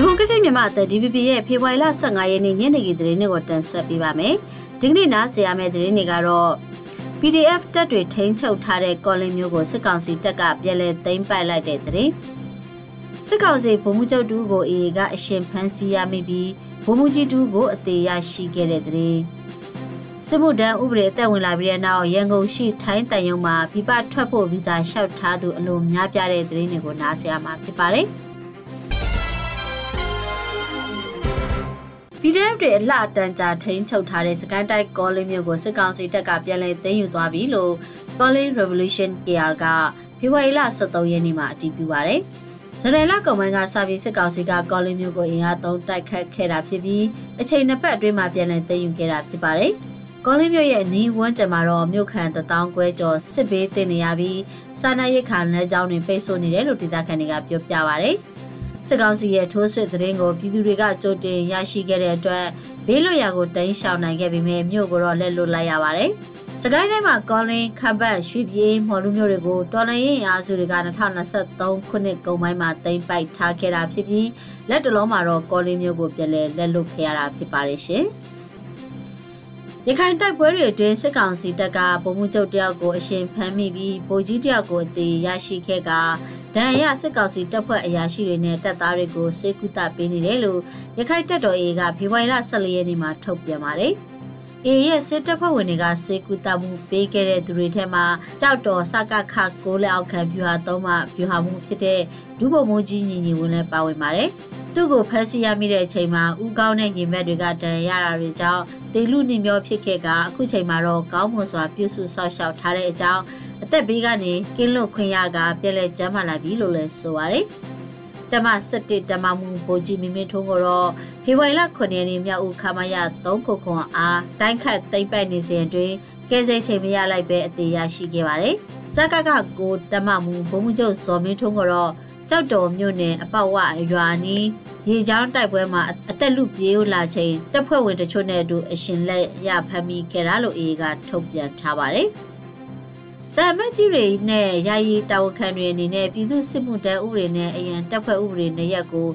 ဒီမိုကရက်တစ်မြန်မာအသံ DVB ရဲ့ဖေဖော်ဝါရီလ15ရက်နေ့ညနေခင်းသတင်းတွေကိုတင်ဆက်ပေးပါမယ်။ဒီကနေ့နားဆင်ရမယ့်သတင်းတွေကတော့ PDF တပ်တွေထိန်းချုပ်ထားတဲ့ကော်လင်းမျိုးကိုစစ်ကောင်စီတပ်ကပြန်လည်သိမ်းပိုက်လိုက်တဲ့သတင်း။စစ်ကောင်စီဗိုလ်မှူးချုပ်တူကိုအေကအရှင်ဖမ်းဆီးရမိပြီးဗိုလ်မှူးကြီးတူကိုအသေးရရှိခဲ့တဲ့သတင်း။စစ်မှုထမ်းဥပဒေအသက်ဝင်လာပြီးတဲ့နောက်ရန်ကုန်ရှိထိုင်းတန်ယုံမှာပြပထွက်ဖို့ဗီဇာလျှောက်ထားသူအလိုများပြတဲ့သတင်းတွေကိုနားဆင်ရမှာဖြစ်ပါတယ်။ PDF တွေအလှအတန်ကြာထိန်းချုပ်ထားတဲ့စကန်တိုက်ကောလင်းမြို့ကိုစစ်ကောင်စီတပ်ကပြန်လည်သိမ်းယူသွားပြီလို့ Calling Revolution KR ကဖေဖော်ဝါရီလ23ရက်နေ့မှာအတည်ပြုပါတယ်။ဇရယ်လကုံပိုင်းကစာပြေစစ်ကောင်စီကကောလင်းမြို့ကိုအင်အားသုံးတိုက်ခတ်ခဲ့တာဖြစ်ပြီးအချိန်နှစ်ပတ်အတွင်းမှာပြန်လည်သိမ်းယူခဲ့တာဖြစ်ပါတယ်။ကောလင်းမြို့ရဲ့နီးဝန်းကျင်မှာတော့မြို့ခံတထောင်ခွဲကျော်စစ်ဘေးတင်နေရပြီးစာနာရိတ်ခါလမ်းကြောင်းတွေပိတ်ဆို့နေတယ်လို့ဒေသခံတွေကပြောပြပါဗျ။ စစ်ကောင်စီရဲ့ထိုးစစ်သတင်းကိုပြည်သူတွေကကြိုတင်ရရှိခဲ့တဲ့အတွက်ဘေးလွတ်ရာကိုတိမ်းရှောင်နိုင်ခဲ့ပေမဲ့မြို့ကိုတော့လက်လွတ်လိုက်ရပါတယ်။စကိုင်းတိုင်းမှာကောလင်းခပ်ပတ်ရွှေပြေးမော်လူမျိုးတွေကိုတော်လှန်ရေးအားစုတွေက2023ခုနှစ်ကုန်ပိုင်းမှာတိမ့်ပိုက်ထားခဲ့တာဖြစ်ပြီးလက်တလုံးမှာတော့ကောလင်းမျိုးကိုပြန်လဲလက်လွတ်ခဲ့ရတာဖြစ်ပါတယ်ရှင်။ ရခိုင်တိုက်ပွဲတွေအတွင်းစစ်ကောင်စီတပ်ကဗိုလ်မှူးချုပ်တယောက်ကိုအရှင်ဖမ်းမိပြီးဗိုလ်ကြီးတယောက်ကိုအသေးရရှိခဲ့ကဒဏ်ရစစ်ကောင်စီတပ်ဖွဲ့အရာရှိတွေနဲ့တပ်သားတွေကိုစေကူတာပေးနေတယ်လို့ရခိုင်တပ်တော် AA ကဖေဖော်ဝါရီလ14ရက်နေ့မှာထုတ်ပြန်ပါတယ်။ AA ရဲ့စစ်တပ်ဖွဲ့ဝင်တွေကစေကူတာမှုပေးခဲ့တဲ့သူတွေထဲမှာကြောက်တော်စကခကိုလက်အောက်ခံဗျူဟာသုံးမှဗျူဟာမှုဖြစ်တဲ့ဒုဗိုလ်မှူးကြီးညီညီဝင်းလည်းပါဝင်ပါတယ်။သူ့ကိုဖမ်းဆီးရမိတဲ့အချိန်မှာဥကောင်းတဲ့ရင်ဘက်တွေကတန်ရတာတွေကြောင့်တေလူနှိမျောဖြစ်ခဲ့ကအခုချိန်မှာတော့ကောင်းမွန်စွာပြုစုဆောက်ရှောက်ထားတဲ့အကြောင်းအသက်ဘေးကနေကင်းလွတ်ခွင့်ရကပြည်လဲကျမ်းမာလာပြီလို့လည်းဆိုပါတယ် တမ17တမမှုဘိုးကြီးမင်းမင်းထုံးကတော့ဖေဖော်ဝါရီလ9ရက်နေ့မြောက်ဦးခမရ3ခုခွန်အားတိုင်းခတ်သိမ့်ပိုက်နေစဉ်အတွင်းကဲဆဲချိန်မရလိုက်ပဲအသေးရရှိခဲ့ပါတယ်။စကကကိုတမမှုဘုံမှုချုပ်စော်မင်းထုံးကတော့ကြောက်တော်မြို့နယ်အပောက်ဝရွာနီးရေချောင်းတိုက်ပွဲမှာအသက်လူပြေးလာချိန်တပ်ဖွဲ့ဝင်တချို့နဲ့အတူအရှင်လက်ရဖမ်းမိခဲ့တာလို့အေးကထုတ်ပြန်ထားပါတယ်။ တမတ်ကြီးတွေနဲ့ယာယီတာဝန်ခံတွေအနေနဲ့ပြည်သူစစ်မှုတန်းဥပဒေနဲ့အရန်တပ်ဖွဲ့ဥပဒေနဲ့ရက်ကို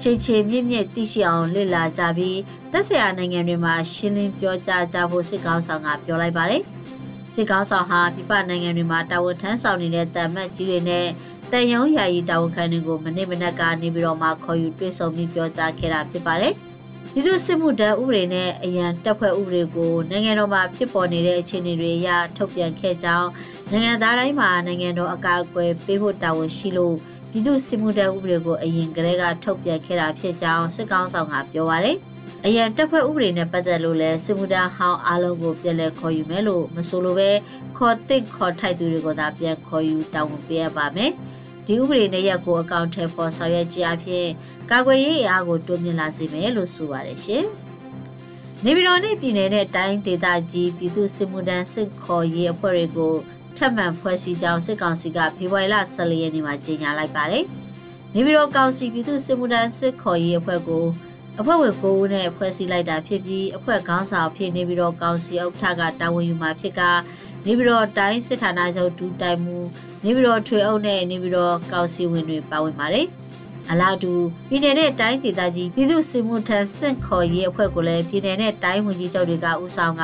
ခြေခြေမြင့်မြင့်သိရှိအောင်လေ့လာကြပြီးသက်ဆိုင်ရာနိုင်ငံတွေမှာရှင်းလင်းပြောကြားကြဖို့စစ်ကောင်ဆောင်ကပြောလိုက်ပါတယ်။စစ်ကောင်ဆောင်ဟာပြပနိုင်ငံတွေမှာတာဝန်ထမ်းဆောင်နေတဲ့တမတ်ကြီးတွေနဲ့တန်ယုံယာယီတာဝန်ခံတွေကိုမနေ့မနက်ကနေပြီးတော့မှခေါ်ယူတွေ့ဆုံပြီးပြောကြားခဲ့တာဖြစ်ပါတယ်။ ပြည်သူစစ်မှုတန်းဥပဒေနဲ့အရန်တပ်ဖွဲ့ဥပဒေကိုနိုင်ငံတော်မှာဖြစ်ပေါ်နေတဲ့အခြေအနေတွေအရထုတ်ပြန်ခဲ့ကြောင်းနိုင်ငံသားတိုင်းမှာနိုင်ငံတော်အကာအကွယ်ပေးဖို့တာဝန်ရှိလို့ပြည်သူစစ်မှုတန်းဥပဒေကိုအရင်ကတည်းကထုတ်ပြန်ခဲ့တာဖြစ်ကြောင်းစစ်ကောင်ဆောင်ကပြောပါတယ်။အရန်တပ်ဖွဲ့ဥပဒေနဲ့ပတ်သက်လို့လည်းစစ်မှုထမ်းဟောင်းအားလုံးကိုပြန်လည်ခေါ်ယူမယ်လို့မဆိုလိုပဲခေါ်တစ်ခေါ်ထိုက်သူတွေကိုသာပြန်ခေါ်ယူတာဝန်ပေးရပါမယ်။ ဒီဥပဒေနဲ့ရက်ကိုအကောင့်ထဲပေါ်ဆောင်ရွက်ခြင်းအဖြစ်ကာကွယ်ရေးအအားကိုတိုးမြင့်လာစေမယ်လို့ဆိုပါတယ်ရှင်။နေပြည်တော်နဲ့ပြည်နယ်နဲ့တိုင်းဒေသကြီးပြည်သူစစ်မှုထမ်းစစ်ခေါ်ရေးအဖွဲ့တွေကိုထပ်မံဖွဲ့စည်းကြောင်းစစ်ကောင်စီကဖေဖော်ဝါရီလ14ရက်နေ့မှာကြေညာလိုက်ပါတယ်။နေပြည်တော်ကောင်စီပြည်သူစစ်မှုထမ်းစစ်ခေါ်ရေးအဖွဲ့ကိုအဖွဲ့ဝင်9ဦးနဲ့ဖွဲ့စည်းလိုက်တာဖြစ်ပြီးအဖွဲ့ခေါင်းဆောင်ဖြစ်နေပြီးတော့ကောင်စီဥက္ကဋ္ဌကတာဝန်ယူမှာဖြစ်က နေပြီးတော့တိုင်းစစ်ဌာနချုပ်ဒူတိုင်မှုနေပြီးတော့ထွေအုပ်နဲ့နေပြီးတော့ကောင်စီဝင်တွေပါဝင်ပါတယ်။အလားတူပြည်နယ်နဲ့တိုင်းဒေသကြီးပြည်သူ့စစ်မှုထမ်းစင့်ခေါ်ရေးအဖွဲ့ကိုလည်းပြည်နယ်နဲ့တိုင်းဝန်ကြီးချုပ်တွေကဦးဆောင်က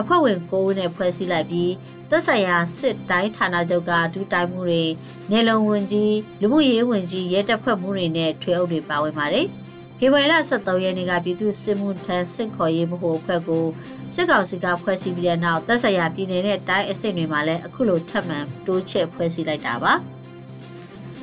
အဖွဲ့ဝင်9ဦးနဲ့ဖွဲ့စည်းလိုက်ပြီးသက်ဆိုင်ရာစစ်တိုင်းဌာနချုပ်ကဒူတိုင်မှုတွေနေလုံဝင်ကြီးလူမှုရေးဝင်ကြီးရဲတပ်ဖွဲ့မှုတွေနဲ့ထွေအုပ်တွေပါဝင်ပါတယ်။ ဖေဖော်ဝါရီလ23ရက်နေ့ကပြည်သူ့စစ်မှုထမ်းစစ်ခေါ်ရေးမဟုတ်အဖွဲ့ကိုစစ်ကောင်စီကဖွဲ့စည်းပြီးတဲ့နောက်သက်ဆိုင်ရာပြည်နယ်နဲ့တိုင်းအဆင့်တွေမှာလည်းအခုလိုထပ်မံတိုးချဲ့ဖွဲ့စည်းလိုက်တာပါ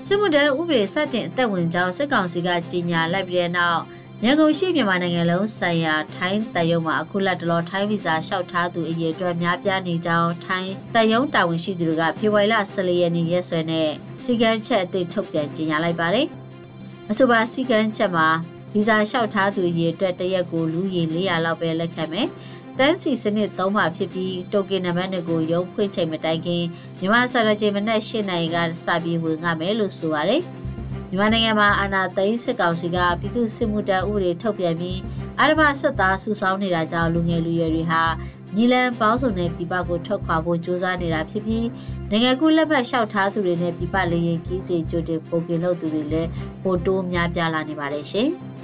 စစ်မှုထမ်းဥပဒေစတင်အသက်ဝင်ကြောင်းစစ်ကောင်စီကကြေညာလိုက်ပြီးတဲ့နောက်ရန်ကုန်ရှိမြန်မာနိုင်ငံလုံးဆိုင်ရာထိုင်းတရုံမှာအခုလက်တလောထိုင်းဗီဇာလျှောက်ထားသူအရေးအတွက်များပြားနေကြောင်းထိုင်းတရုံတာဝန်ရှိသူတွေကဖေဖော်ဝါရီလ14ရက်နေ့ရက်စွဲနဲ့စီကန်းချက်အသစ်ထုတ်ပြန်ကြေညာလိုက်ပါတယ်။အဆိုပါစီကန်းချက်မှာ ဗီဇာလျှောက်ထားသူရေအတွက်တရက်ကိုလူရေ400လောက်ပဲလက်ခံမယ်။တန်းစီစနစ်သုံးပါဖြစ်ပြီးတိုကင်နံပါတ်တွေကိုရုံးဖွင့်ချိန်မတိုင်ခင်မြန်မာစရကြေမနက်၈နိုင်ကစပြီးဝင်ရမယ်လို့ဆိုပါတယ်။မြန်မာနိုင်ငံမှာအာဏာသိမ်းစစ်ကောင်စီကပြည်သူစစ်မှုတပ်ဥပဒေထုတ်ပြန်ပြီးအာရမစစ်သားစုဆောင်းနေတာကြောင့်လူငယ်လူရွယ်တွေဟာညီလန်ပေါင်းစုံနဲ့ပြည်ပကိုထွက်ခွာဖို့ကြိုးစားနေတာဖြစ်ပြီးနိုင်ငံကူးလက်မှတ်လျှောက်ထားသူတွေနဲ့ပြည်ပလေရင်ကြီးစီကြိုတင်ပုံကင်လုပ်သူတွေလည်းပိုတိုးများပြားလာနေပါတယ်ရှင်။